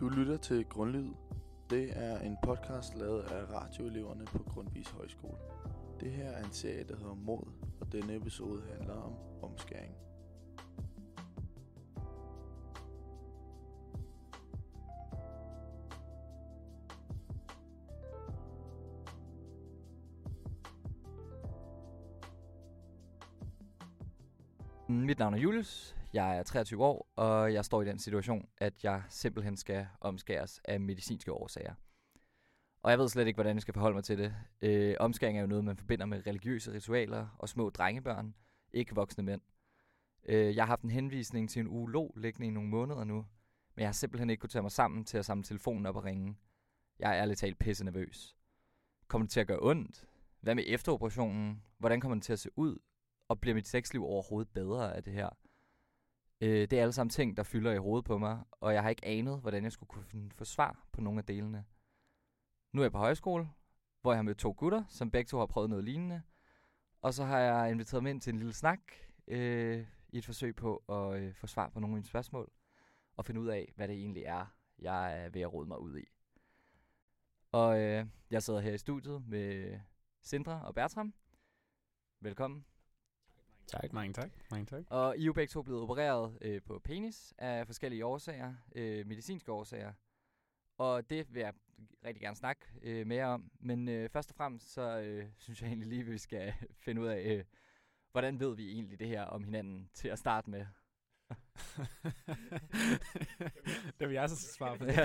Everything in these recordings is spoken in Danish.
Du lytter til Grundlyd. Det er en podcast lavet af radioeleverne på Grundvis Højskole. Det her er en serie, der hedder Mod, og denne episode handler om omskæring. Mit navn er Julius, jeg er 23 år, og jeg står i den situation, at jeg simpelthen skal omskæres af medicinske årsager. Og jeg ved slet ikke, hvordan jeg skal forholde mig til det. Øh, omskæring er jo noget, man forbinder med religiøse ritualer og små drengebørn, ikke voksne mænd. Øh, jeg har haft en henvisning til en urolog liggende i nogle måneder nu, men jeg har simpelthen ikke kunne tage mig sammen til at samle telefonen op og ringe. Jeg er ærligt talt pisse nervøs. Kommer det til at gøre ondt? Hvad med efteroperationen? Hvordan kommer den til at se ud? Og bliver mit sexliv overhovedet bedre af det her? Øh, det er alle sammen ting, der fylder i hovedet på mig, og jeg har ikke anet, hvordan jeg skulle kunne få svar på nogle af delene. Nu er jeg på højskole, hvor jeg har mødt to gutter, som begge to har prøvet noget lignende. Og så har jeg inviteret dem ind til en lille snak, øh, i et forsøg på at øh, få svar på nogle af mine spørgsmål, og finde ud af, hvad det egentlig er, jeg er ved at rode mig ud i. Og øh, jeg sidder her i studiet med Sindre og Bertram. Velkommen. Tak. Mange tak. Mange tak. Og I er jo begge to blevet opereret øh, på penis af forskellige årsager, øh, medicinske årsager. Og det vil jeg rigtig gerne snakke øh, mere om. Men øh, først og fremmest, så øh, synes jeg egentlig lige, at vi skal finde ud af, øh, hvordan ved vi egentlig det her om hinanden til at starte med? det vil jeg så svare på det.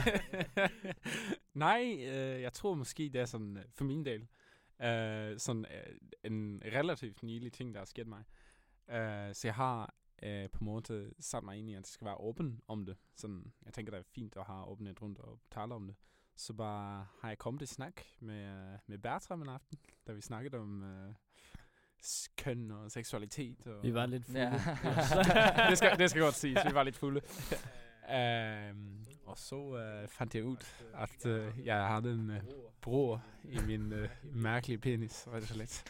Nej, øh, jeg tror måske, det er sådan, øh, for min del, øh, sådan øh, en relativt nylig ting, der er sket mig. Øh, så jeg har øh, på en måde sat mig ind i, at jeg skal være åben om det. Sådan, jeg tænker, det er fint at have åbenhed rundt og tale om det. Så bare har jeg kommet i snak med, med Bertram en aften, da vi snakkede om øh, køn og seksualitet. Og Vi var lidt fulde. Ja. det, skal, det skal godt siges, vi var lidt fulde. Um, og så uh, fandt jeg ud, at uh, jeg havde en uh, bror i min uh, mærkelige penis, og slett.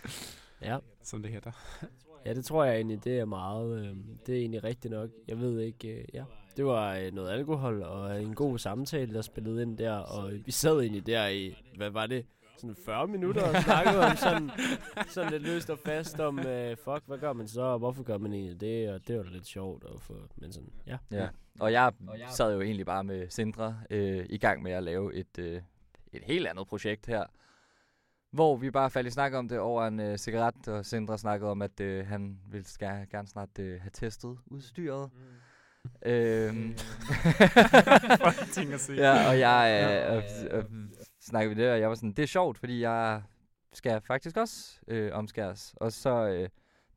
Ja. Som det hedder ja, det tror jeg egentlig, det er meget, øh, det er egentlig rigtigt nok. Jeg ved ikke, øh, ja. Det var øh, noget alkohol og en god samtale, der spillede ind der, og vi sad egentlig der i, hvad var det, sådan 40 minutter og snakkede om sådan, sådan lidt løst og fast om, øh, fuck, hvad gør man så, og hvorfor gør man egentlig det, og det var da lidt sjovt, og for, men sådan, ja. Ja, og jeg sad jo egentlig bare med Sindre øh, i gang med at lave et, øh, et helt andet projekt her, hvor vi bare faldt i snak om det over en øh, cigaret, og Sindre snakkede om, at øh, han ville skal, gerne snart øh, have testet udstyret. Mm. Øhm, ting at sige. ja, og jeg øh, og, og, snakkede vi det, og jeg var sådan, det er sjovt, fordi jeg skal faktisk også øh, omskæres. Og så, øh,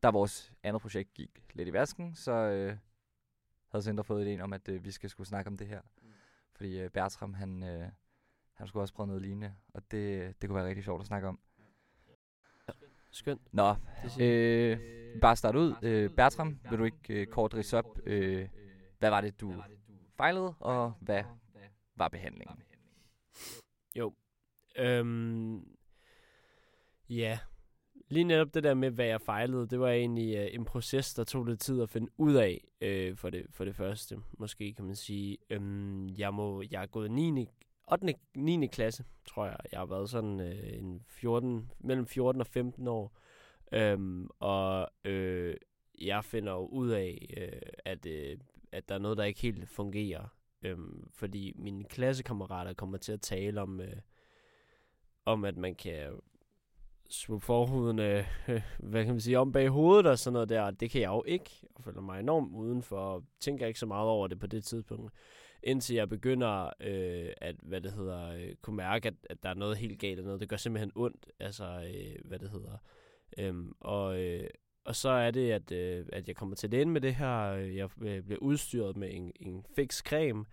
da vores andet projekt gik lidt i vasken, så øh, havde Sindre fået ideen om, at øh, vi skal skulle snakke om det her. Mm. Fordi øh, Bertram, han, øh, han skulle også prøve noget lignende, og det, det kunne være rigtig sjovt at snakke om. Skønt. Nå, øh, bare start ud. Øh, Bertram, vil du ikke øh, kort ridse op, øh, hvad var det, du fejlede, og hvad var behandlingen? Jo. Øhm, ja. Lige netop det der med, hvad jeg fejlede, det var egentlig øh, en proces, der tog lidt tid at finde ud af, øh, for, det, for det første, måske kan man sige. Øhm, jeg, må, jeg er gået 9. 8. 9. klasse, tror jeg. Jeg har været sådan øh, en 14, mellem 14 og 15 år. Øhm, og øh, jeg finder jo ud af, øh, at, øh, at der er noget, der ikke helt fungerer. Øhm, fordi mine klassekammerater kommer til at tale om, øh, om at man kan svøbe forhuden, øh, hvad kan man sige, om bag hovedet og sådan noget der. Det kan jeg jo ikke, og føler mig enormt udenfor, og tænker ikke så meget over det på det tidspunkt. Indtil jeg begynder øh, at, hvad det hedder, øh, kunne mærke, at, at der er noget helt galt eller noget. Det gør simpelthen ondt, altså, øh, hvad det hedder. Øhm, og, øh, og så er det, at, øh, at jeg kommer til det ind med det her. Jeg øh, bliver udstyret med en, en fix creme,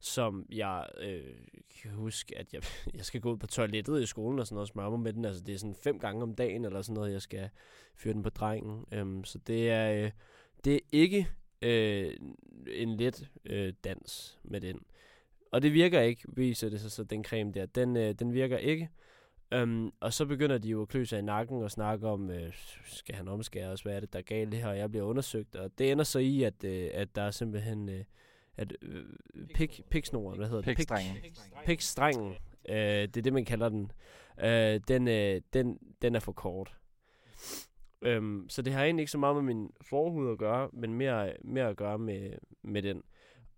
som jeg øh, kan huske, at jeg, jeg skal gå ud på toilettet i skolen og sådan noget og smøre mig med den. Altså det er sådan fem gange om dagen eller sådan noget, jeg skal fyre den på drengen. Øhm, så det er, øh, det er ikke øh, en let øh, dans med den. Og det virker ikke, viser det sig så, den creme der. Den, øh, den virker ikke. Um, og så begynder de jo at klø sig i nakken og snakke om, øh, skal han omskæres, hvad er det, der er galt det her, og jeg bliver undersøgt. Og det ender så i, at, øh, at der er simpelthen øh, at øh, pik, piksnoren, hvad hedder det? Pikstrengen. Pik, pikstrengen, øh, det er det, man kalder den, øh, den, øh, den, den er for kort. Øhm, så det har egentlig ikke så meget med min forhud at gøre, men mere, mere at gøre med, med den.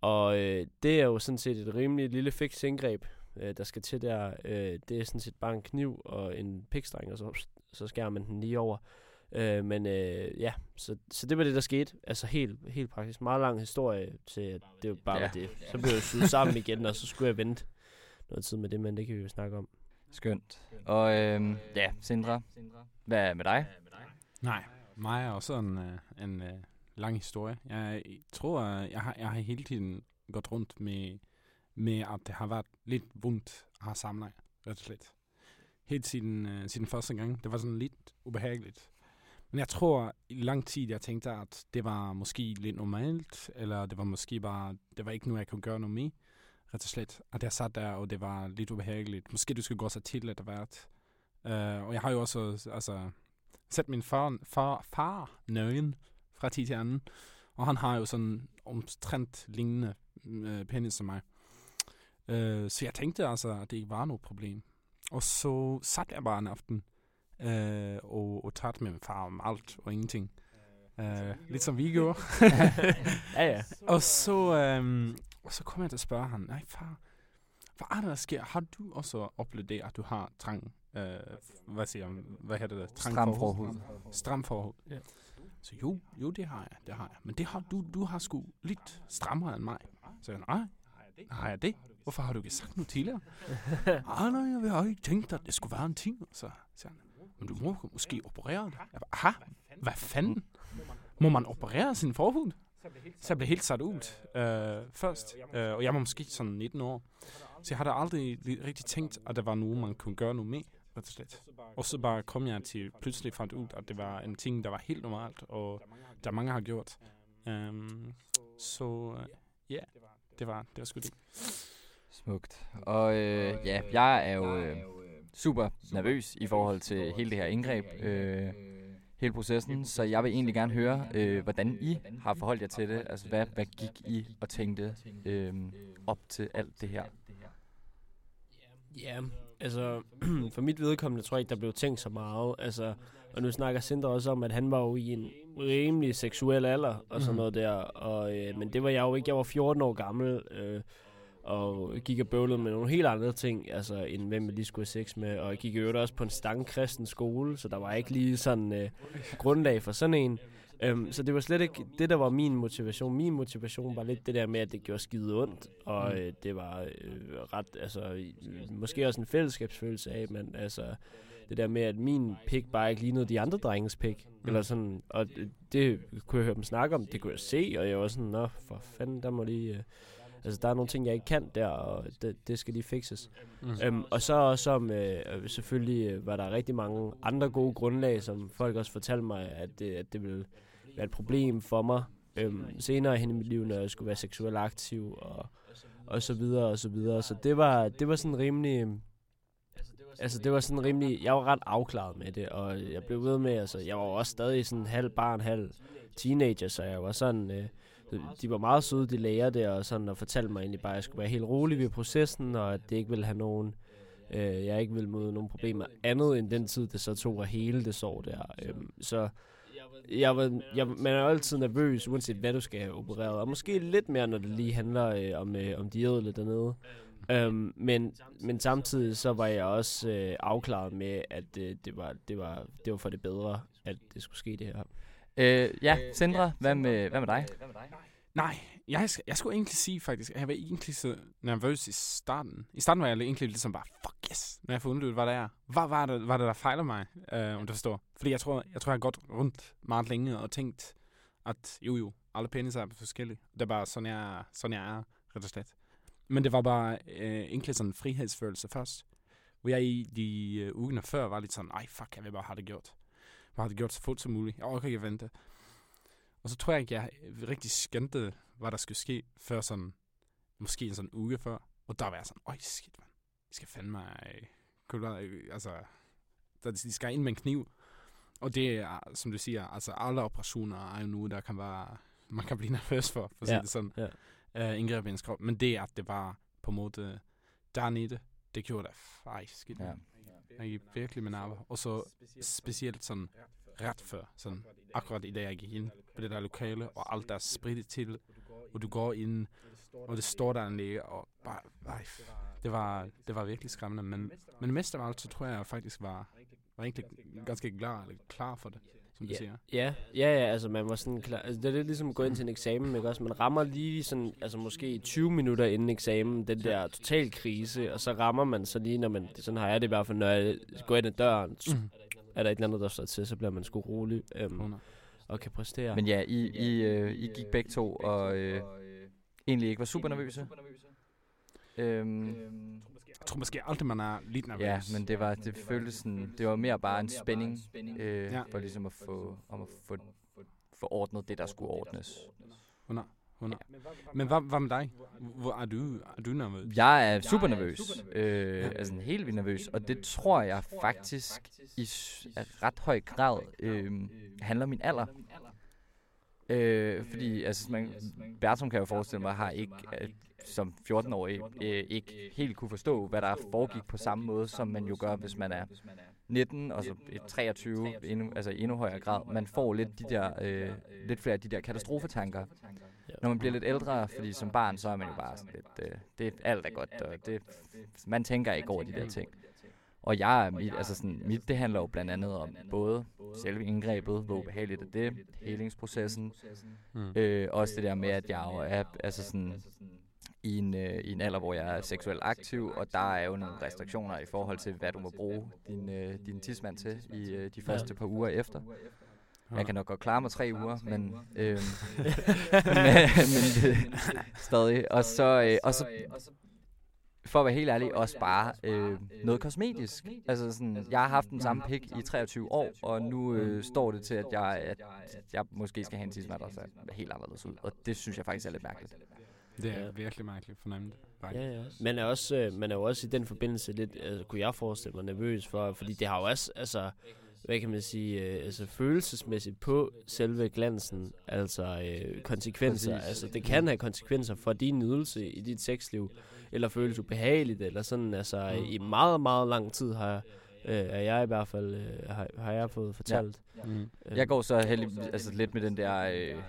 Og øh, det er jo sådan set et rimelig lille fix indgreb, øh, der skal til der. Øh, det er sådan set bare en kniv og en pikstreng, og så, så skærer man den lige over. Øh, men øh, ja, så, så det var det, der skete. Altså helt, helt praktisk. Meget lang historie til, at det var bare Ja. det. Så blev jeg syet sammen igen, og så skulle jeg vente noget tid med det, men det kan vi jo snakke om. Skønt. Og øhm, ja, Sindre, hvad er med dig? Nej, mig er også øh, en, en uh, lang historie. Jeg tror, øh, jeg har, jeg har hele tiden gået rundt med, med, at det har været lidt vundt at have samleje, ret og slet. Helt siden, uh, siden første gang. Det var sådan lidt ubehageligt. Men jeg tror, i lang tid, jeg tænkte, at det var måske lidt normalt, eller det var måske bare, det var ikke noget, jeg kunne gøre noget med. Ret og slet. At jeg sad der, og det var lidt ubehageligt. Måske du skulle gå så til at det var. Uh, og jeg har jo også, altså, sett min far, far, far nøgen fra tid til anden. Og han har jo sådan omtrent lignende øh, penis som mig. Øh, så jeg tænkte altså, at det ikke var noget problem. Og så satte jeg bare en aften øh, og, og talte med min far om alt og ingenting. Øh, lidt som vi gjorde. Ja, ja. og, så, øhm, og så kom jeg til at spørge ham, nej far, hvad er det, der sker? Har du også oplevet det, at du har trang, øh, hvad siger jeg, hvad hedder det? Trang Stram forhud. Stram forhud. Ja. Så jo, jo, det har jeg, det har jeg. Men det har du, du har sgu lidt strammere end mig. Så jeg, nej, har jeg det? Hvorfor har du ikke sagt noget tidligere? ah, nej, jeg har ikke tænkt, at det skulle være en ting. Så siger han, men du må måske operere det. Jeg bare, aha, hvad fanden? Må man operere sin forhud? Så jeg blev helt sat ud øh, først. Øh, og jeg var måske sådan 19 år. Så jeg havde aldrig rigtig tænkt, at der var noget, man kunne gøre noget med. Ret og slet. Og så bare kom jeg til pludselig fandt ud, at det var en ting, der var helt normalt, og der mange har gjort. Um, så øh, ja, det var, det var sgu det. Smukt. Og øh, ja, jeg er jo øh, super nervøs i forhold til hele det her indgreb, øh, hele processen, så jeg vil egentlig gerne høre, øh, hvordan I har forholdt jer til det. Altså, hvad, hvad gik I og tænkte øh, op til alt det her? Ja, altså for mit vedkommende tror jeg ikke, der blev tænkt så meget. Altså, og nu snakker Sindre også om, at han var jo i en rimelig seksuel alder og sådan Mhm. noget der. Og, øh, men det var jeg jo ikke. Jeg var 14 år gammel øh, og gik og bøvlede med nogle helt andre ting, altså end hvem jeg lige skulle have sex med. Og jeg gik i øvrigt også på en stang kristen skole, så der var ikke lige sådan øh, grundlag for sådan en. Øhm, så det var slet ikke det, der var min motivation. Min motivation var lidt det der med, at det gjorde skide ondt, og øh, det var øh, ret, altså øh, måske også en fællesskabsfølelse af, men altså det der med, at min pik bare ikke lignede de andre drenges pik, mm. eller sådan, og det, det kunne jeg høre dem snakke om, det kunne jeg se, og jeg var sådan, nå, for fanden, der må lige, øh, altså der er nogle ting, jeg ikke kan der, og det, det skal lige fixes. Mm. Øhm, og så også om, øh, øh, selvfølgelig øh, var der rigtig mange andre gode grundlag, som folk også fortalte mig, at det, at det ville været et problem for mig øhm, senere hen i mit liv, når jeg skulle være seksuelt aktiv og, og så videre og så videre. Så det var, det var sådan rimelig... Altså det var sådan rimelig, jeg var ret afklaret med det, og jeg blev ved med, altså jeg var også stadig sådan halv barn, halv teenager, så jeg var sådan, øh, de var meget søde, de læger der, og sådan, og fortalte mig egentlig bare, at jeg skulle være helt rolig ved processen, og at det ikke ville have nogen, øh, jeg ikke ville møde nogen problemer andet end den tid, det så tog at hele det sår der. Øh, så jeg var, jeg, man er altid nervøs, uanset hvad du skal have opereret, og måske lidt mere, når det lige handler øh, om, øh, om de ædle dernede. Øhm, men, men samtidig så var jeg også øh, afklaret med, at øh, det, var, det, var, det var for det bedre, at det skulle ske det her. Øh, ja, Sindre, hvad med, hvad med dig? Nej, jeg, jeg skulle egentlig sige faktisk, at jeg var egentlig så nervøs i starten. I starten var jeg egentlig ligesom bare, fuck yes, når jeg får fundet hvad det er. Hvad var det, hvad det der fejler mig, øh, om du forstår? Fordi jeg tror, jeg tror, jeg har gået rundt meget længe og tænkt, at jo jo, alle peniser er forskellige. Det er bare sådan, jeg, er- sådan jeg er, ret og slet. Men det var bare øh, egentlig sådan en frihedsfølelse først. Hvor jeg i de øh, ugerne før var lidt sådan, ej fuck, jeg vil bare have det gjort. Bare have det gjort så fort som muligt. Jeg orker ikke at vente. Og så tror jeg ikke, jeg rigtig skændte, hvad der skulle ske, før sådan, måske en sådan uge før. Og der var jeg sådan, øj, skidt, man. Skal fandme, øh, øh, altså, der, de skal ind med en kniv. Og det er, som du siger, altså alle operationer er jo nu, der kan være, man kan blive nervøs for, for at sige Ja, det sådan. ja. uh, indgreb i ens krop. Men det, at det var på en måde dernede, det gjorde det faktisk skidt. Ja. Jeg gik virkelig med nerver. Og så specielt sådan ret før, sådan akkurat i dag jeg gik ind på det der lokale, og alt der er spritet til, og du går ind, og det står der en og bare, ej, det var, det var virkelig skræmmende, men, men mest af alt, så tror jeg faktisk var, var egentlig ganske klar, eller klar for det, som du ja, siger. Ja, ja, ja, altså man var sådan klar, altså det er lidt ligesom at gå ind til en eksamen, ikke også? Man rammer lige sådan, altså måske 20 minutter inden eksamen, den der total krise, og så rammer man så lige, når man, sådan har jeg det i hvert fald, når jeg går ind ad døren, mm. er der ikke andet, der står til, så bliver man sgu rolig. Øhm, og kan præstere. Men ja, I, I, øh, I gik begge to og øh, egentlig ikke var super nervøse. Øhm, jeg tror måske aldrig, man er lidt nervøs. Ja, men det var det føltes sådan, det var mere bare en spænding øh, ja. for ligesom at få, om at få, få ordnet det, der skulle ordnes. 100. 100. Ja. Men hvad, hvad med dig? Hvor er du, er du nervøs? Jeg er super nervøs. Øh, ja. Altså helt vildt nervøs. Og det tror jeg faktisk i ret høj grad øh, handler om min alder. Øh, fordi altså, man, Bertram kan jo forestille mig, har ikke øh, som 14-årig øh, ikke helt kunne forstå, hvad der foregik på samme måde, som man jo gør, hvis man er 19 og så 23, endnu, altså i endnu højere grad. Man får lidt, de der, øh, lidt flere af de der katastrofetanker, når man bliver lidt ældre, fordi som barn, så er man jo bare sådan lidt, øh, det alt er godt, og det, man tænker ikke over de der ting. Og jeg, mit, altså sådan, mit, det handler jo blandt andet om både selve indgrebet, hvor ubehageligt er det, helingsprocessen, mm. øh, også det der med, at jeg jo er altså sådan, i en, øh, i en alder, hvor jeg er seksuelt aktiv, og der er jo nogle restriktioner i forhold til, hvad du må bruge din, øh, din tidsmand til i øh, de første par uger efter. Jeg kan nok godt klare mig tre uger, men, øh, men, men det, stadig. Og så, øh, og så for at være helt ærlig, også bare øh, noget kosmetisk. Altså sådan, jeg har haft den samme pik i 23 år, og nu øh, står det til, at jeg, at jeg måske skal have en tidsmand, der ser helt anderledes ud. Og det synes jeg faktisk er lidt mærkeligt. Det er ja. virkelig mærkeligt fornemt. Ja, ja. Man er, også, øh, man er jo også i den forbindelse lidt, altså, kunne jeg forestille mig, nervøs for, fordi det har jo også, altså, hvad kan man sige, øh, altså følelsesmæssigt på selve glansen, altså øh, konsekvenser. Præcis. Altså det kan have konsekvenser for din nydelse i dit sexliv, eller føles ubehageligt, eller sådan, altså mm. i meget, meget lang tid har øh, er jeg i hvert fald, øh, har, har jeg fået fortalt. Ja. Mm. Øh. Jeg går så heldig, altså lidt med den der øh,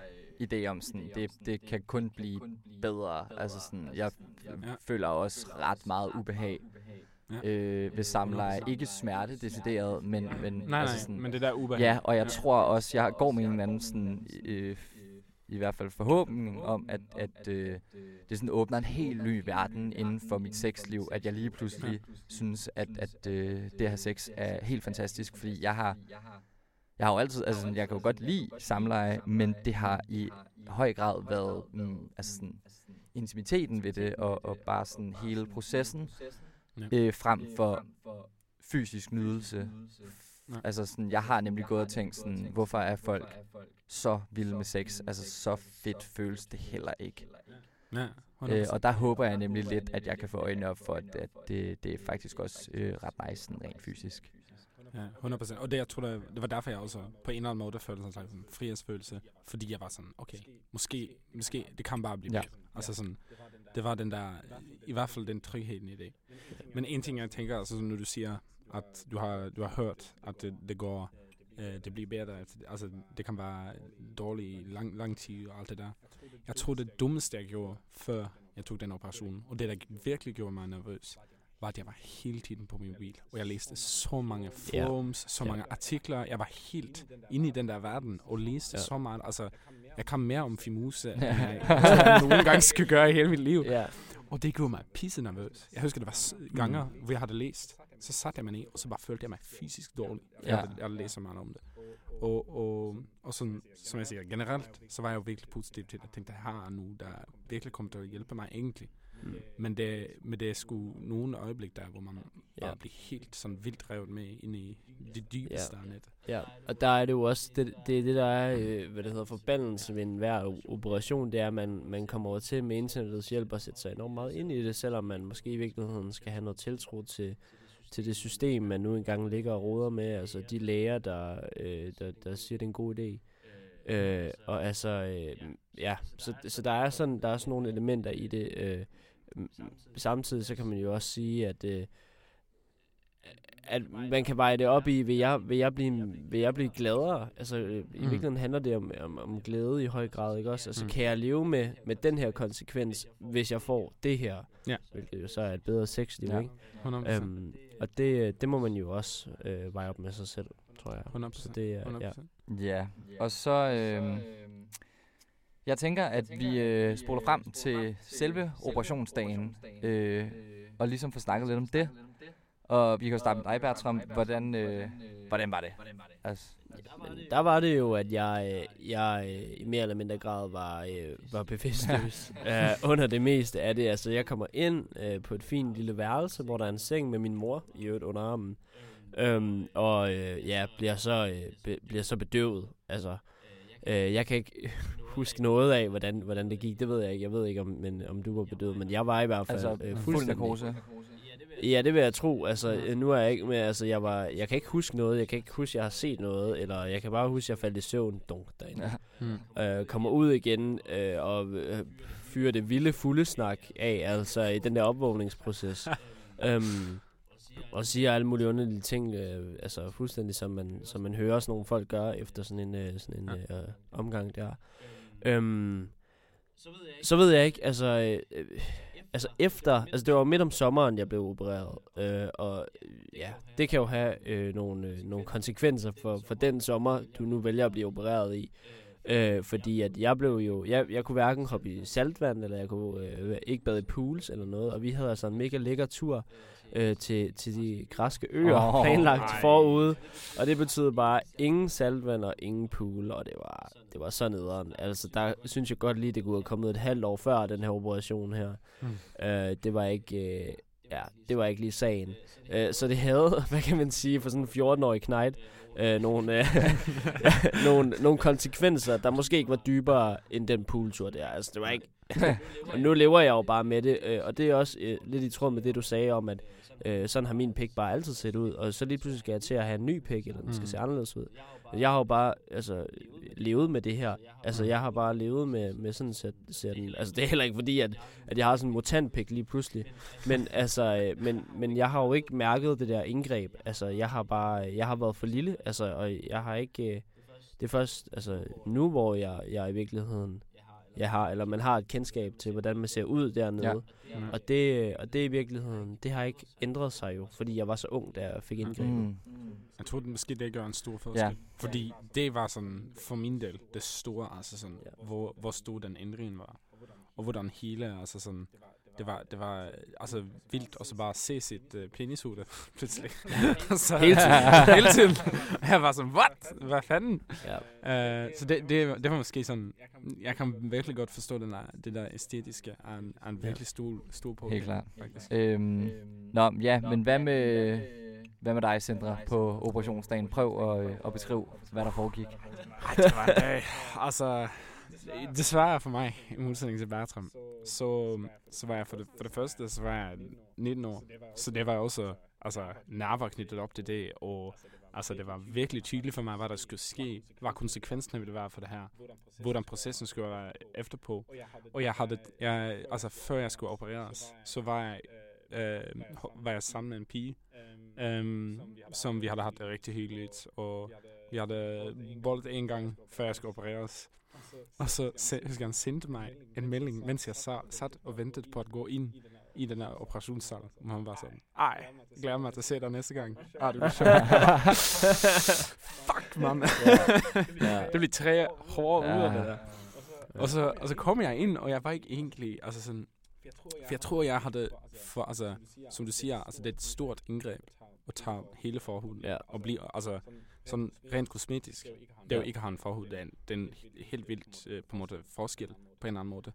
idé om sådan, det, det kan kun blive bedre. Altså sådan, jeg ja. føler også ret meget ubehag ja. øh, ved samleje. Ikke smerte decideret, men, men, nej, altså sådan, nej, men det der ubehag. Ja, og jeg ja. tror også, jeg går med en eller anden sådan, øh, i hvert fald forhåbning om, at, at øh, det sådan åbner en helt ny verden inden for mit sexliv, at jeg lige pludselig synes, at, at øh, det her sex er helt fantastisk, fordi jeg har jeg har jo altid, altså jeg kan jo godt lide samleje, men det har i høj grad været mm, altså sådan, intimiteten ved det, og, og bare sådan hele processen, øh, frem for fysisk nydelse. Altså sådan, jeg har nemlig gået og tænkt sådan, hvorfor er folk så vilde med sex? Altså så fedt føles det heller ikke. Ja, øh, og der håber jeg nemlig lidt, at jeg kan få øjnene op for, at, at det, det er faktisk også øh, ret nice sådan rent fysisk. Ja, 100%. Og det, jeg tror, det, det var derfor, jeg også på en eller anden måde følte sådan en frihedsfølelse. Fordi jeg var sådan, okay, måske, måske det kan bare blive ja. Altså sådan, det var den der, i hvert fald den trygheden i det. Men en ting, jeg tænker, altså når du siger, at du har, du har hørt, at det, det går, øh, det bliver bedre. Altså, det kan være dårligt i lang, lang tid og alt det der. Jeg tror, det dummeste, jeg gjorde, før jeg tog den operation, og det, der virkelig gjorde mig nervøs, var, at jeg var hele tiden på min mobil. Og jeg læste så mange forums, yeah. så mange yeah. artikler. Jeg var helt inde i den der verden, og læste yeah. så meget. Altså, jeg kan mere om Fimuse, end jeg nogle gange skal gøre i hele mit liv. Yeah. Og det gjorde mig pisse nervøs. Jeg husker, det var gange, mm. hvor jeg havde læst. Så satte jeg mig ned, og så bare følte jeg mig fysisk dårlig. Jeg, yeah. havde, jeg havde læst så meget om det. Og, og, og sådan, som jeg siger, generelt, så var jeg jo virkelig positiv til det. Jeg tænkte, at jeg har nu, der virkelig kommer til at hjælpe mig egentlig. Mm. Men, det, men det er sgu nogle øjeblik der, hvor man ja. bare bliver helt sådan vildt revet med ind i det dybeste ja. net. Ja, og der er det jo også, det, det, det der er, øh, hvad det hedder, forbandelse ved enhver operation, det er, at man, man kommer over til med internettets hjælp og sætte sig enormt meget ind i det, selvom man måske i virkeligheden skal have noget tiltro til, til det system, man nu engang ligger og roder med, altså de læger, der, øh, der, der siger, det er en god idé. Øh, og altså, øh, ja, så, så der er sådan der er sådan nogle elementer i det. Øh, m- samtidig så kan man jo også sige, at øh, at man kan veje det op i, vil jeg, vil jeg, blive, vil jeg blive gladere? Altså, øh, i Mm. virkeligheden handler det om, om, om glæde i høj grad, ikke også? Altså, Mm. kan jeg leve med, med den her konsekvens, hvis jeg får det her? Ja. Hvilket jo så er et bedre sexliv, Ja. ikke? 100%. Øhm, og det, det må man jo også øh, veje op med sig selv, tror jeg. 100%. Så det er, ja. 100%. Ja, og så... Øh, jeg tænker, at vi øh, spoler frem til selve operationsdagen, øh, og ligesom får snakket lidt om det. Og vi kan jo starte med dig, Bertram. Hvordan, øh, hvordan var det? Altså, Men der var det jo, at jeg, øh, jeg øh, i mere eller mindre grad var, øh, var bevidstløs uh, under det meste af det. Altså, jeg kommer ind uh, på et fint lille værelse, hvor der er en seng med min mor i øvrigt under armen. Um, og øh, ja, bliver så, øh, be, bliver så bedøvet. Altså, øh, jeg kan ikke huske noget af, hvordan, hvordan det gik. Det ved jeg ikke. Jeg ved ikke, om, men, om du var bedøvet, men jeg var i hvert fald altså øh, fuld narkose. Ja, det vil jeg tro. Altså, øh, nu er jeg ikke med, altså, jeg var, jeg kan ikke huske noget, jeg kan ikke huske, jeg har set noget, eller jeg kan bare huske, jeg faldt i søvn, dunk, derinde. Ja. Mm. Øh, kommer ud igen, øh, og øh, fyrer det vilde fulde snak af, altså i den der opvågningsproces. øhm, og siger alle mulige underlige ting, øh, altså fuldstændig som man, som man hører sådan nogle folk gøre efter sådan en, øh, sådan en øh, omgang der. Øhm, så ved jeg ikke, altså, øh, øh, altså efter, altså det var midt om sommeren, jeg blev opereret, øh, og øh, ja, det kan jo have øh, nogle, øh, nogle konsekvenser. for, for den sommer, du nu vælger at blive opereret i. Øh, fordi at jeg blev jo, jeg, jeg kunne hverken hoppe i saltvand, eller jeg kunne øh, ikke bade i pools eller noget, og vi havde altså en mega lækker tur øh, til, til de græske øer oh, planlagt nej. forude, og det betød bare ingen saltvand og ingen pool, og det var, det var så nederen. Altså, der synes jeg godt lige, det kunne have kommet et halvt år før den her operation her. Mm. Øh, det var ikke, øh, ja, det var ikke lige sagen. Øh, så det havde, hvad kan man sige, for sådan en 14-årig knægt, øh, nogle, øh, nogle, nogle konsekvenser, der måske ikke var dybere end den pooltur der. Altså, det var ikke... og nu lever jeg jo bare med det, øh, og det er også øh, lidt i tråd med det, du sagde om, at øh, sådan har min pik bare altid set ud, og så lige pludselig skal jeg til at have en ny pik, eller den skal Mm. se anderledes ud. Men Jeg har jo bare altså, levet med det her. Altså, jeg har bare levet med, med sådan ser, ser den. Altså, det er heller ikke fordi, at, at jeg har sådan en mutantpik lige pludselig. Men altså, øh, men, men jeg har jo ikke mærket det der indgreb. Altså, jeg har bare, jeg har været for lille. Altså, og jeg har ikke, øh, det er først, altså, nu hvor jeg, jeg i virkeligheden, jeg har, eller man har et kendskab til, hvordan man ser ud dernede. Ja. Mm. Og det, og det i virkeligheden, det har ikke ændret sig jo, fordi jeg var så ung, da jeg fik indgrebet. Mm. Jeg tror, det måske det gør en stor forskel. Ja. Fordi det var sådan, for min del, det store, altså sådan, Ja. hvor, hvor stor den ændring var. Og hvordan hele, altså sådan, det var, det var altså vildt at så bare se sit uh, penishode pludselig. så, Hele tiden. hele tiden. Jeg var sådan, what? Hvad fanden? Ja. Uh, så det, det, det var måske sådan, jeg kan virkelig godt forstå den der, det der æstetiske er en, er en Ja. virkelig stor, stor på. Helt klart. Faktisk. Øhm, nå, ja, men hvad med, hvad med dig, Sindre, på operationsdagen? Prøv at, øh, at beskrive, hvad der foregik. Ej, det var en dag. Altså, desværre for mig, i modsætning til Bertram, så, så var jeg for det, for det første, så var jeg 19 år. Så det var også altså, nerver knyttet op til det, og altså, det var virkelig tydeligt for mig, hvad der skulle ske, hvad konsekvenserne ville være for det her, hvordan processen skulle være efterpå. Og jeg havde, jeg, altså før jeg skulle opereres, så var jeg, øh, var jeg sammen med en pige, øh, som vi havde haft det rigtig hyggeligt, og vi havde boldet en gang, før jeg skulle opereres. Og så se- husker jeg, han sendte mig en melding, mens jeg sa- sat og ventede på at gå ind i den her operationssal. Og han var sådan, ej, glæder mig til at se dig næste gang. Ah, det bliver sjovt. Fuck, mand. Det blev tre hårde Ja. uger, det der. Og så, og så kom jeg ind, og jeg var ikke egentlig, altså sådan, for jeg tror, jeg havde, for, altså, som du siger, altså det er et stort indgreb at tage hele forhuden Ja. og blive, altså sådan rent kosmetisk. Det er jo ikke have en forhud, det er en, det er en he- helt vildt øh, på en måde forskel på en eller anden måde.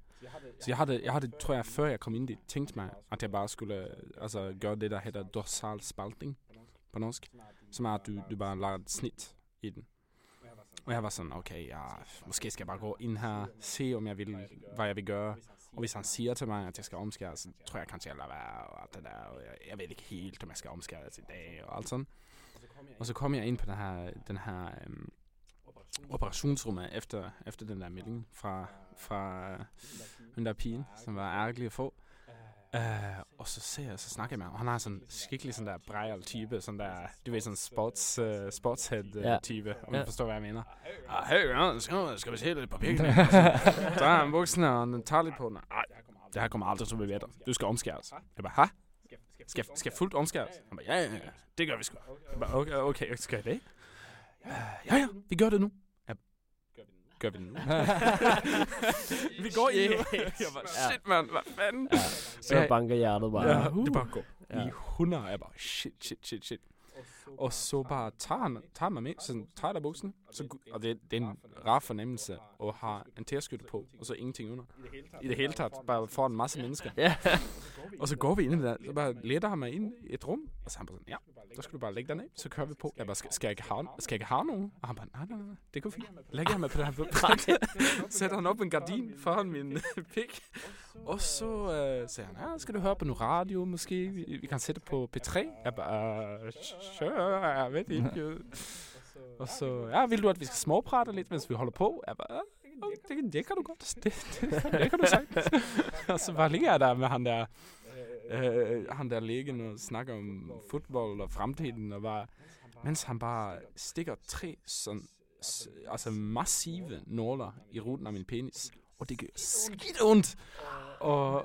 Så jeg havde, jeg havde, tror jeg, før jeg kom ind dit, tænkt mig, at jeg bare skulle altså, gøre det, der hedder dorsal spaltning på norsk, som er, at du, du bare lager et snit i den. Og jeg var sådan, okay, ja, måske skal jeg bare gå ind her, se om jeg vil, hvad jeg vil gøre. Og hvis han siger til mig, at jeg skal omskære, så tror jeg kanskje, jeg lader være, og alt det der, og jeg, jeg ved ikke helt, om jeg skal omskære i dag, og alt sådan. Og så kom jeg ind på den her, den her øhm, operationsrummet efter, efter den der melding fra, fra den der pigen, som var ærgerlig at få. Uh, og så ser jeg, så snakker jeg med ham. Han har sådan skikkelig sådan der brejal type, sådan der, du ved, sådan sports, uh, sportshead uh, Ja. type, om Ja. du forstår, hvad jeg mener. Ah, hey, ja, skal, skal vi se lidt på pikken? Der er en bukserne, og den tager lidt på den. Ej, det her kommer aldrig til at blive. Du skal omskæres. Jeg bare, ha? Skal, skal fuldt omskæres? Han bare, ja, ja, ja, det gør vi sgu. Jeg bare, okay, okay, skal jeg det? Ja, ja, vi gør det nu. Ja, gør vi det nu? vi går i nu. Jeg bare, shit, mand, hvad fanden? Ja. Så banker hjertet bare. Ja, det bare går Ja. i 100. Jeg bare, shit, shit, shit, shit. Og så bare tager han tager mig med, så tager der så, og det, det er en rar fornemmelse at have en tærskytte på, og så ingenting under. I det hele taget, bare for en masse mennesker. Ja. Og så går vi ind i der, så bare leder han mig ind i et rum, og så han bare sådan, ja, der skal du bare lægge dig ned, så kører vi på. Jeg bare, skal, skal, jeg, ikke have, skal jeg ikke have nogen? Og han bare, nej, nej, nej, det går fint. Lægger mig på det her. Sætter han op en gardin foran min pik. Og så øh, sagde han, ja, skal du høre på noget radio måske? Vi, vi kan sætte på P3. Jeg bare, øh, sure, jeg ved ikke. Og så, ja, vil du, at vi skal småprate lidt, mens vi holder på? Jeg bare, "Ja, det, det kan du godt. Det, det, det kan du sagtens. og så bare ligger jeg der med han der, øh, han der liggen og snakker om fodbold og fremtiden, og bare, mens han bare stikker tre sådan, s- altså massive nåler i ruten af min penis. Og det gør skidt ondt. Og,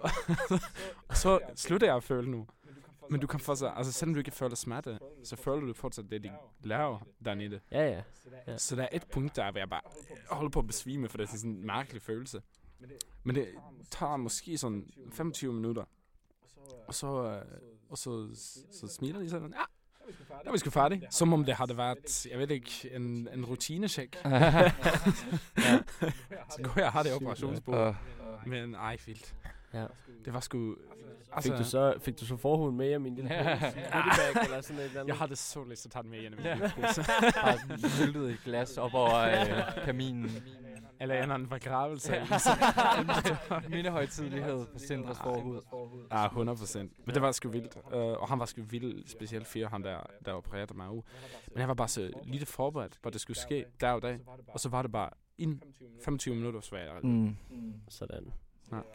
og så slutter jeg at føle nu. Men du kan fortsat, altså selvom du ikke føler smerte, så føler du fortsat det, de laver dernede. Ja, ja. Ja. Så der er et punkt, der hvor jeg bare holder på at besvime, for det er sådan en mærkelig følelse. Men det tager måske sådan 25 minutter. Og så, øh, og så, så smiler de sådan, ja, der er vi sgu færdige. Som om det havde været, jeg ved ikke, en, en rutinecheck. så går jeg og har det operationsbord. Men ej, vildt. Ja. Det var sgu... Fik du så, fik du så forhuden med hjem i din lille goodiebag eller sådan et eller andet? Jeg har det så lyst til at tage den med hjem. har syltet et glas op over øh, kaminen. Eller en anden forgravelse. Mindehøjtidlighed på Sindres forhud. Ja, 100 procent. Men det var sgu vildt. Uh, og han var sgu vild, specielt for han der, der opererede mig ud. Men jeg var bare så lidt forberedt på, at det skulle ske der og dag. Og så var det bare ind 25 minutter, så var jeg Mm. Sådan.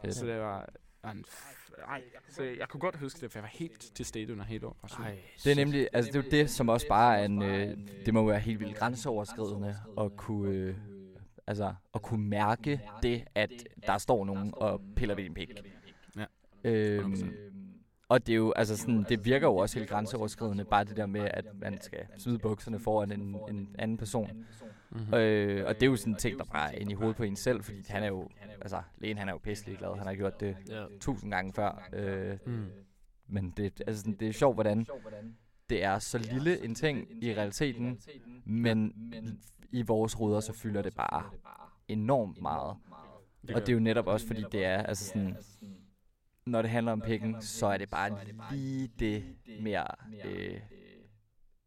ja. Så det var en f- ej, så jeg kunne godt huske det, for jeg var helt til stede under hele operationen. Det er nemlig, altså det er jo det, som også bare er en, øh, det må være helt vildt grænseoverskridende at kunne, øh, altså at kunne mærke det, at der står nogen og piller ved din pik. Ja. Øhm, 100%. Og det er jo, altså sådan, det virker jo også helt grænseoverskridende, bare det der med, at man skal smide bukserne foran en, en anden person. Mm-hmm. Øh, og det er jo sådan en ting, der bare er inde i hovedet på en selv, fordi han er jo, altså lægen han er jo pisselig glad, han har gjort det Ja. tusind gange før. Øh, Mm. men det, altså sådan, det er sjovt, hvordan det er så lille en ting i realiteten, men i vores hoveder, så fylder det bare enormt meget. Og det er jo netop også, fordi det er, altså sådan, når det handler om pikken, så er det bare lige det mere øh,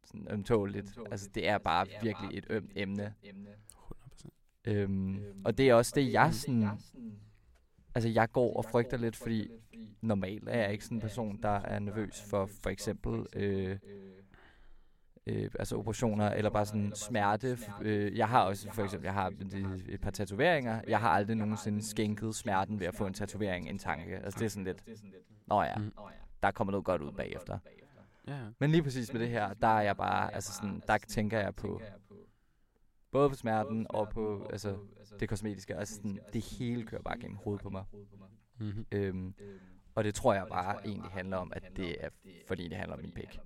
sådan ømtåligt. Altså det er bare virkelig et ømt emne. 100%. Øhm, og det er også det, jeg sådan... Altså, jeg går og frygter lidt, fordi normalt er jeg ikke sådan en person, der er nervøs for for eksempel øh, øh, altså operationer, eller bare sådan smerte. Øh, jeg har også for eksempel, jeg har et, par tatoveringer. Jeg har aldrig nogensinde skænket smerten ved at få en tatovering en tanke. Altså, det er sådan lidt, nå ja, Mm. der kommer noget godt ud bagefter. Ja. Men lige præcis med det her, der er jeg bare, altså sådan, der tænker jeg på, både på smerten og på altså, det kosmetiske. Altså sådan, det hele kører bare gennem hovedet på mig. Mm-hmm. Øhm, og det tror jeg bare egentlig handler om, at det er, fordi det handler om min pik.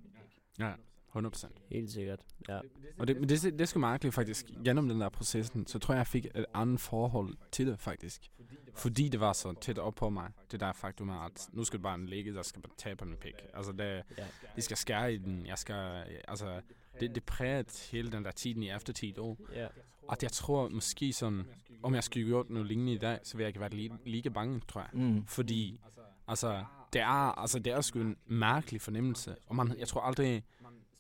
Ja, 100 procent. Helt sikkert. Ja. Og det, men det, det er sgu mærkeligt faktisk. Gennem den der processen, så tror jeg, jeg fik et andet forhold til det faktisk. Fordi det var så tæt op på mig. Det der faktum er, at nu skal det bare en læge, der skal bare tage på min pik. Altså, det, Ja. de skal skære i den. Jeg skal, altså, det, det præget hele den der tiden i eftertid år. ja. At jeg tror måske sådan, om jeg skulle gjort noget lignende i dag, så ville jeg ikke være lige, lige bange, tror jeg. Mm. Fordi, altså, det er, altså, det er sgu en mærkelig fornemmelse. Og man, jeg tror aldrig,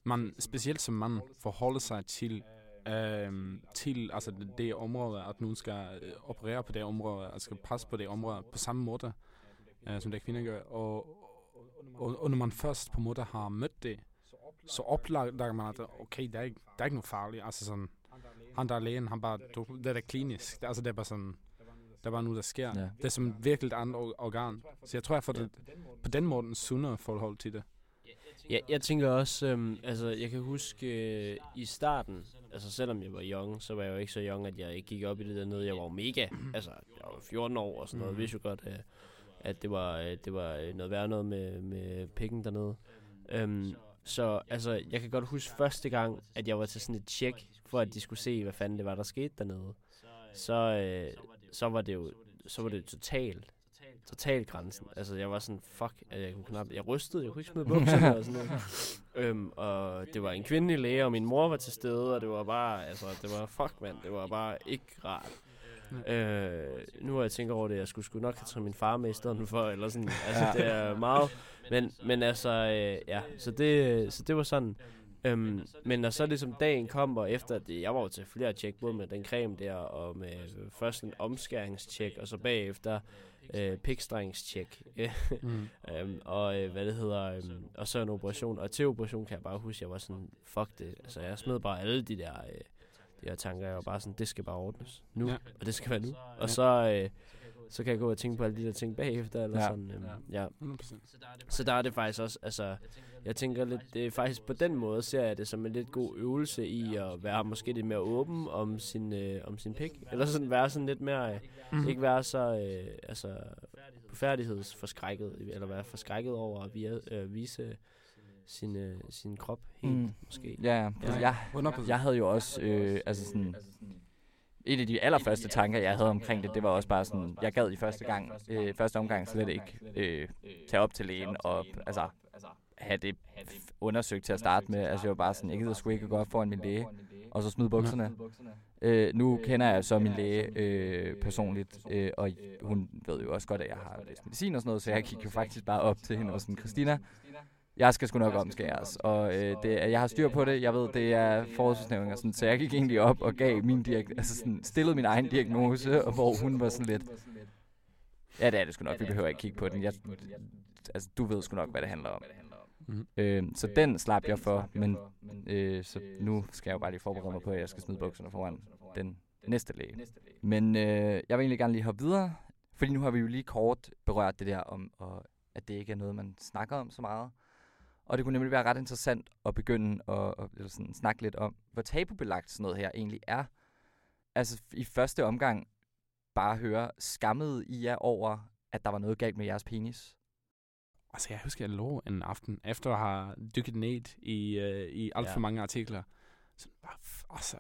man, specielt som mand, forholder sig til, øhm, til altså, det, det område, at nogen skal øh, operere på det område, altså skal passe på det område på samme måde, øh, som det kvinder gør. Og, og, og når man først på en måde har mødt det, så opdager man, at okay, der er ikke, der er ikke noget farligt. Altså sådan, han der er lægen, han bare, du, det er da klinisk. Det, altså, det er bare sådan, der er bare noget, der sker. Ja. Det er som virkelig et andet or- organ. Så jeg tror, jeg får det på den måde en sundere forhold til det. Ja, jeg tænker også, øhm, altså jeg kan huske øh, i starten, altså selvom jeg var young, så var jeg jo ikke så young, at jeg ikke gik op i det dernede. Jeg var jo mega, altså jeg var 14 år og sådan noget, Mhm. vidste jo godt, øh, at det var, øh, det var øh, noget værre noget med, med pikken dernede. Øhm, så altså, jeg kan godt huske første gang, at jeg var til sådan et tjek, for at de skulle se, hvad fanden det var, der skete dernede. Så, øh, så var det jo så var det totalt totalt grænsen. Altså, jeg var sådan, fuck, jeg kunne knap, jeg rystede, jeg kunne ikke smide bukserne og sådan noget. øhm, og det var en kvindelig læge, og min mor var til stede, og det var bare, altså, det var, fuck mand, det var bare ikke rart. Øh, nu har jeg tænkt over det, jeg skulle sgu nok have taget min far med i stedet for, eller sådan, altså, Ja. det er meget, men, men altså, øh, ja, så det, så det var sådan, Øhm, men når så ligesom dagen kommer efter, at jeg var jo til flere tjek, både med den creme der, og med først en omskæringstjek, og så bagefter øh, pikstringstjek. Mm. øhm, og øh, hvad det hedder, øhm, og så en operation. Og til operation kan jeg bare huske, at jeg var sådan, fuck det. Altså jeg smed bare alle de der, øh, de her tanker. Jeg var bare sådan, det skal bare ordnes nu, Ja. og det skal være nu. Og så, øh, så kan jeg gå og tænke på alle de der ting bagefter, eller Ja. ja. sådan. Øhm, ja. 100%. Så der er det faktisk også, altså, jeg tænker lidt, det er faktisk på den måde, ser jeg det som en lidt god øvelse i at være måske lidt mere åben om sin, øh, om sin pik. Eller sådan være sådan lidt mere, øh, ikke være så, øh, altså, færdighedsforskrækket, eller være forskrækket over at via, øh, vise sin, øh, sin krop helt, Mm. måske. Ja, ja. Altså, jeg, 100%. jeg havde jo også, øh, altså sådan, en af de allerførste tanker, jeg havde omkring det, det var også bare sådan, jeg gad i første gang, øh, første omgang slet ikke øh, tage op til lægen og altså, have det undersøgt til at starte med. Altså jeg var bare sådan, jeg gider sgu ikke gå op foran min læge, og så smide bukserne. Øh, nu kender jeg så min læge øh, personligt, øh, og hun ved jo også godt, at jeg har læst medicin og sådan noget, så jeg gik jo faktisk bare op til hende og sådan, Christina, jeg skal sgu nok omskæres, og øh, det, jeg har styr på det, jeg ved, det er forholdsnævning og sådan, så jeg gik egentlig op og gav min diag- altså sådan, stillede min egen diagnose, og hvor hun var sådan lidt, ja, det er det sgu nok, vi behøver ikke kigge på den, jeg, altså, du ved sgu nok, hvad det handler om. Mhm. Øh, så den slap jeg for, men øh, så nu skal jeg jo bare lige forberede mig på, at jeg skal smide bukserne foran den næste læge. Men øh, jeg vil egentlig gerne lige hoppe videre, fordi nu har vi jo lige kort berørt det der om, og, at det ikke er noget, man snakker om så meget. Og det kunne nemlig være ret interessant at begynde at, at sådan, snakke lidt om, hvor tabubelagt sådan noget her egentlig er. Altså i første omgang bare høre, skammede I jer over, at der var noget galt med jeres penis? Altså, jeg husker, jeg lå en aften, efter at have dykket ned i, øh, i alt for Ja. mange artikler. Så, bare, altså,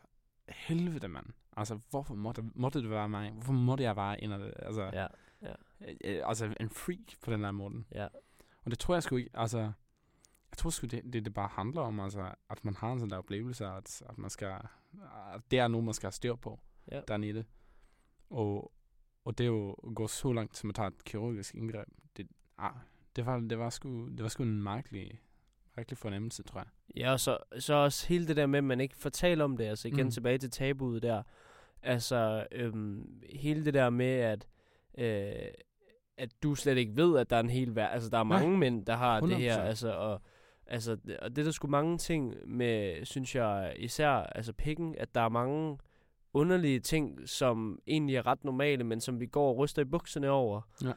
helvede, mand. Altså, hvorfor måtte, måtte det være mig? Hvorfor måtte jeg være en af det? Altså, Ja, øh, øh, altså en freak på den der måde. ja. Og det tror jeg sgu ikke, altså, jeg tror sgu, det, det, det bare handler om, altså, at man har en sådan der oplevelse, at, at man skal, at det er noget, man skal have styr på Ja. dernede. Og, og det er jo at gå så langt, som at tage et kirurgisk indgreb. Det, ah, det, var, det, var sgu, det var sgu en mærkelig, mærkelig fornemmelse, tror jeg. Ja, og så, så også hele det der med, at man ikke fortæller om det, altså igen Mm. tilbage til tabuet der. Altså, øhm, hele det der med, at, øh, at du slet ikke ved, at der er en hel verden. Altså, der er Nej. mange mænd, der har det her, 100%. altså, og, altså, og det er der sgu mange ting med, synes jeg, især, altså pikken, at der er mange underlige ting, som egentlig er ret normale, men som vi går og ryster i bukserne over. Ja.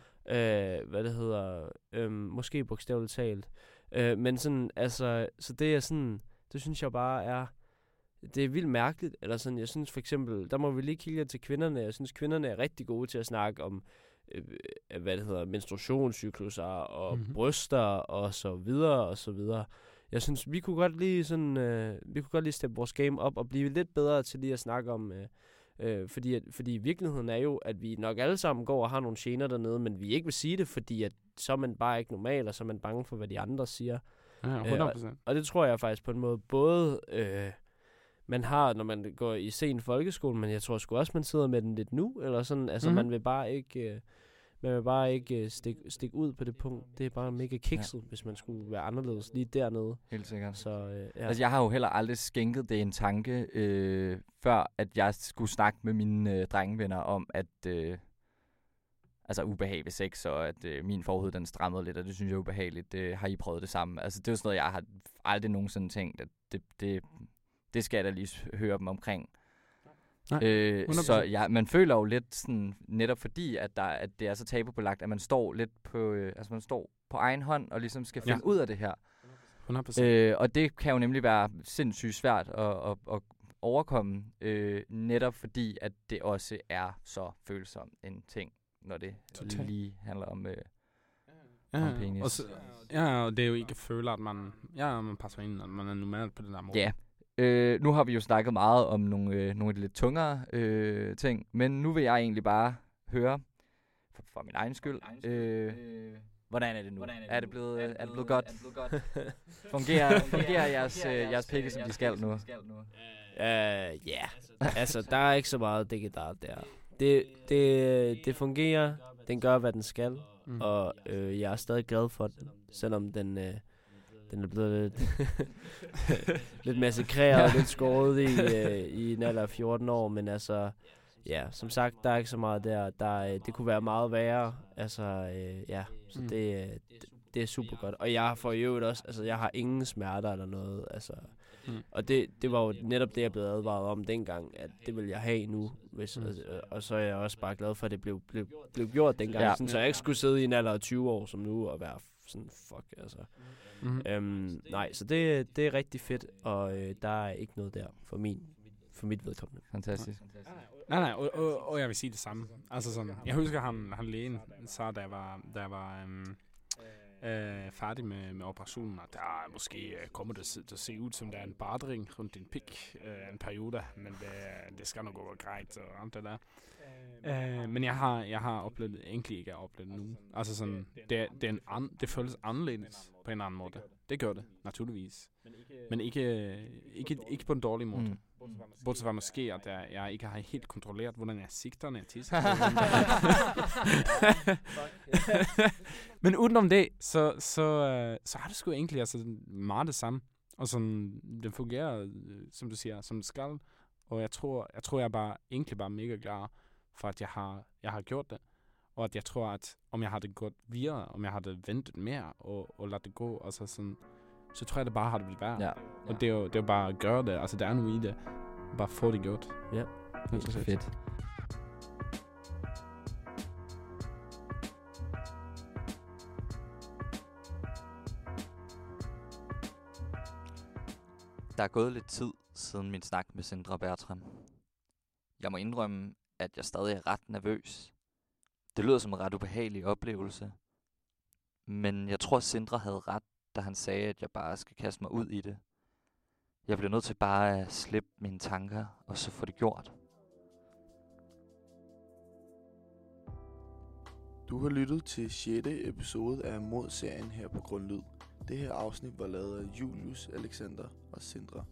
Øh, hvad det hedder, øhm, måske bogstaveligt talt. Øh, men sådan, altså, så det er sådan, det synes jeg bare er, det er vildt mærkeligt, eller sådan, jeg synes for eksempel, der må vi lige kigge til kvinderne, jeg synes kvinderne er rigtig gode til at snakke om, øh, øh, hvad det hedder, menstruationscykluser og Mhm. mm-hmm. bryster og så videre og så videre. Jeg synes, vi kunne godt lige sådan, øh, vi kunne godt lige steppe vores game op og blive lidt bedre til lige at snakke om, øh, øh, fordi, at, fordi virkeligheden er jo, at vi nok alle sammen går og har nogle gener dernede, men vi ikke vil sige det, fordi at så er man bare ikke normal, og så er man bange for, hvad de andre siger. Ja, 100 procent. Og det tror jeg faktisk på en måde både øh, man har, når man går i sen folkeskole, men jeg tror sgu også, man sidder med den lidt nu, eller sådan, altså mm-hmm. man vil bare ikke, øh, man vil bare ikke øh, stikke stik ud på det punkt. Det er bare mega kikset, ja. hvis man skulle være anderledes lige dernede. Helt sikkert. Så øh, ja. Ja. Altså, jeg har jo heller aldrig skænket det en tanke, øh, før at jeg skulle snakke med mine øh, drengevenner om, at øh, altså ubehag ved sex, og at øh, min forhud den strammede lidt, og det synes jeg er ubehageligt. Det, har I prøvet det samme? Altså, det er jo sådan noget, jeg har aldrig nogensinde tænkt, at det, det, det skal jeg da lige høre dem omkring. Nej, Øh, 100%. så ja, man føler jo lidt sådan, netop fordi, at, der, at det er så tabubelagt, at man står lidt på, øh, altså man står på egen hånd og ligesom skal finde Ja. ud af det her. 100%. Øh, og det kan jo nemlig være sindssygt svært at, at, at overkomme, øh, netop fordi, at det også er så følsom en ting, når det Totalt. lige handler om... Øh, ja, om penis. Og så, ja, og det er jo ikke at føle, at man, ja, man passer ind, at man er normal på den der måde. Ja. Øh, nu har vi jo snakket meget om nogle, øh, nogle af de lidt tungere øh, ting, men nu vil jeg egentlig bare høre, for, for min egen skyld, øh, hvordan er det nu? Er det blevet, øh, er det blevet godt? Fungerer, fungerer jeres, øh, jeres pikke, som de skal nu? Øh, ja, altså, der er ikke så meget digedart der. Det, det, det fungerer, den gør, hvad den skal, Mm. og øh, jeg er stadig glad for den, selvom den, øh, den er blevet lidt, lidt massakreret og lidt skåret i, øh, i en alder af 14 år, men altså, ja, som sagt, der er ikke så meget der. der øh, det kunne være meget værre, altså, øh, ja, så Mm. det, øh, det, det er super godt. Og jeg får i øvrigt også, altså, jeg har ingen smerter eller noget, altså, Mm. og det, det var jo netop det, jeg blev advaret om dengang, at det vil jeg have nu. Hvis, Mm. mm. og, så er jeg også bare glad for, at det blev, blev, blev gjort dengang. Ja. Sådan, så jeg ikke skulle sidde i en alder af 20 år som nu og være sådan, fuck, altså. Mm. Øhm, nej, så det, det er rigtig fedt, og øh, der er ikke noget der for, min, for mit vedkommende. Fantastisk. Nej, nej, og, og, og jeg vil sige det samme. Altså sådan, jeg husker, han, han lægen da jeg var, da jeg var øhm, øh, færdig med, med operationen, at der måske øh, kommer det til at se ud, som der er en bardring rundt din pik øh, en periode, men det, det skal nok gå greit og alt det der. Øh, men jeg har, jeg har oplevet, egentlig ikke oplevet det nu. Altså sådan, det, er- det, er en an, det føles anderledes på en anden måde. Det gør det, naturligvis. Men ikke, ikke, ikke på en dårlig måde. Mm. Bortset fra måske, at jeg, jeg ikke har helt kontrolleret, hvordan jeg sigter, når jeg tisser. Men udenom det, så, så, øh, så har det sgu egentlig altså meget det samme. Og sådan, det fungerer, øh, som du siger, som det skal. Og jeg tror, jeg tror, jeg er bare, egentlig bare mega glad for, at jeg har, jeg har gjort det. Og at jeg tror, at om jeg havde gået videre, om jeg havde ventet mere og, og ladet det gå, altså sådan, så tror jeg, det bare havde blivet værre. Ja. Og det er, jo, det er jo bare at gøre det. Altså, der er noget i det. Bare få det gjort. Ja. Helt fedt. Fedt. Der er gået lidt tid siden min snak med Sindre Bertram. Jeg må indrømme, at jeg stadig er ret nervøs. Det lyder som en ret ubehagelig oplevelse. Men jeg tror, Sindre havde ret, da han sagde, at jeg bare skal kaste mig ud i det. Jeg bliver nødt til bare at slippe mine tanker, og så få det gjort. Du har lyttet til 6. episode af Mod-serien her på Grundlyd. Det her afsnit var lavet af Julius, Alexander og Sindre.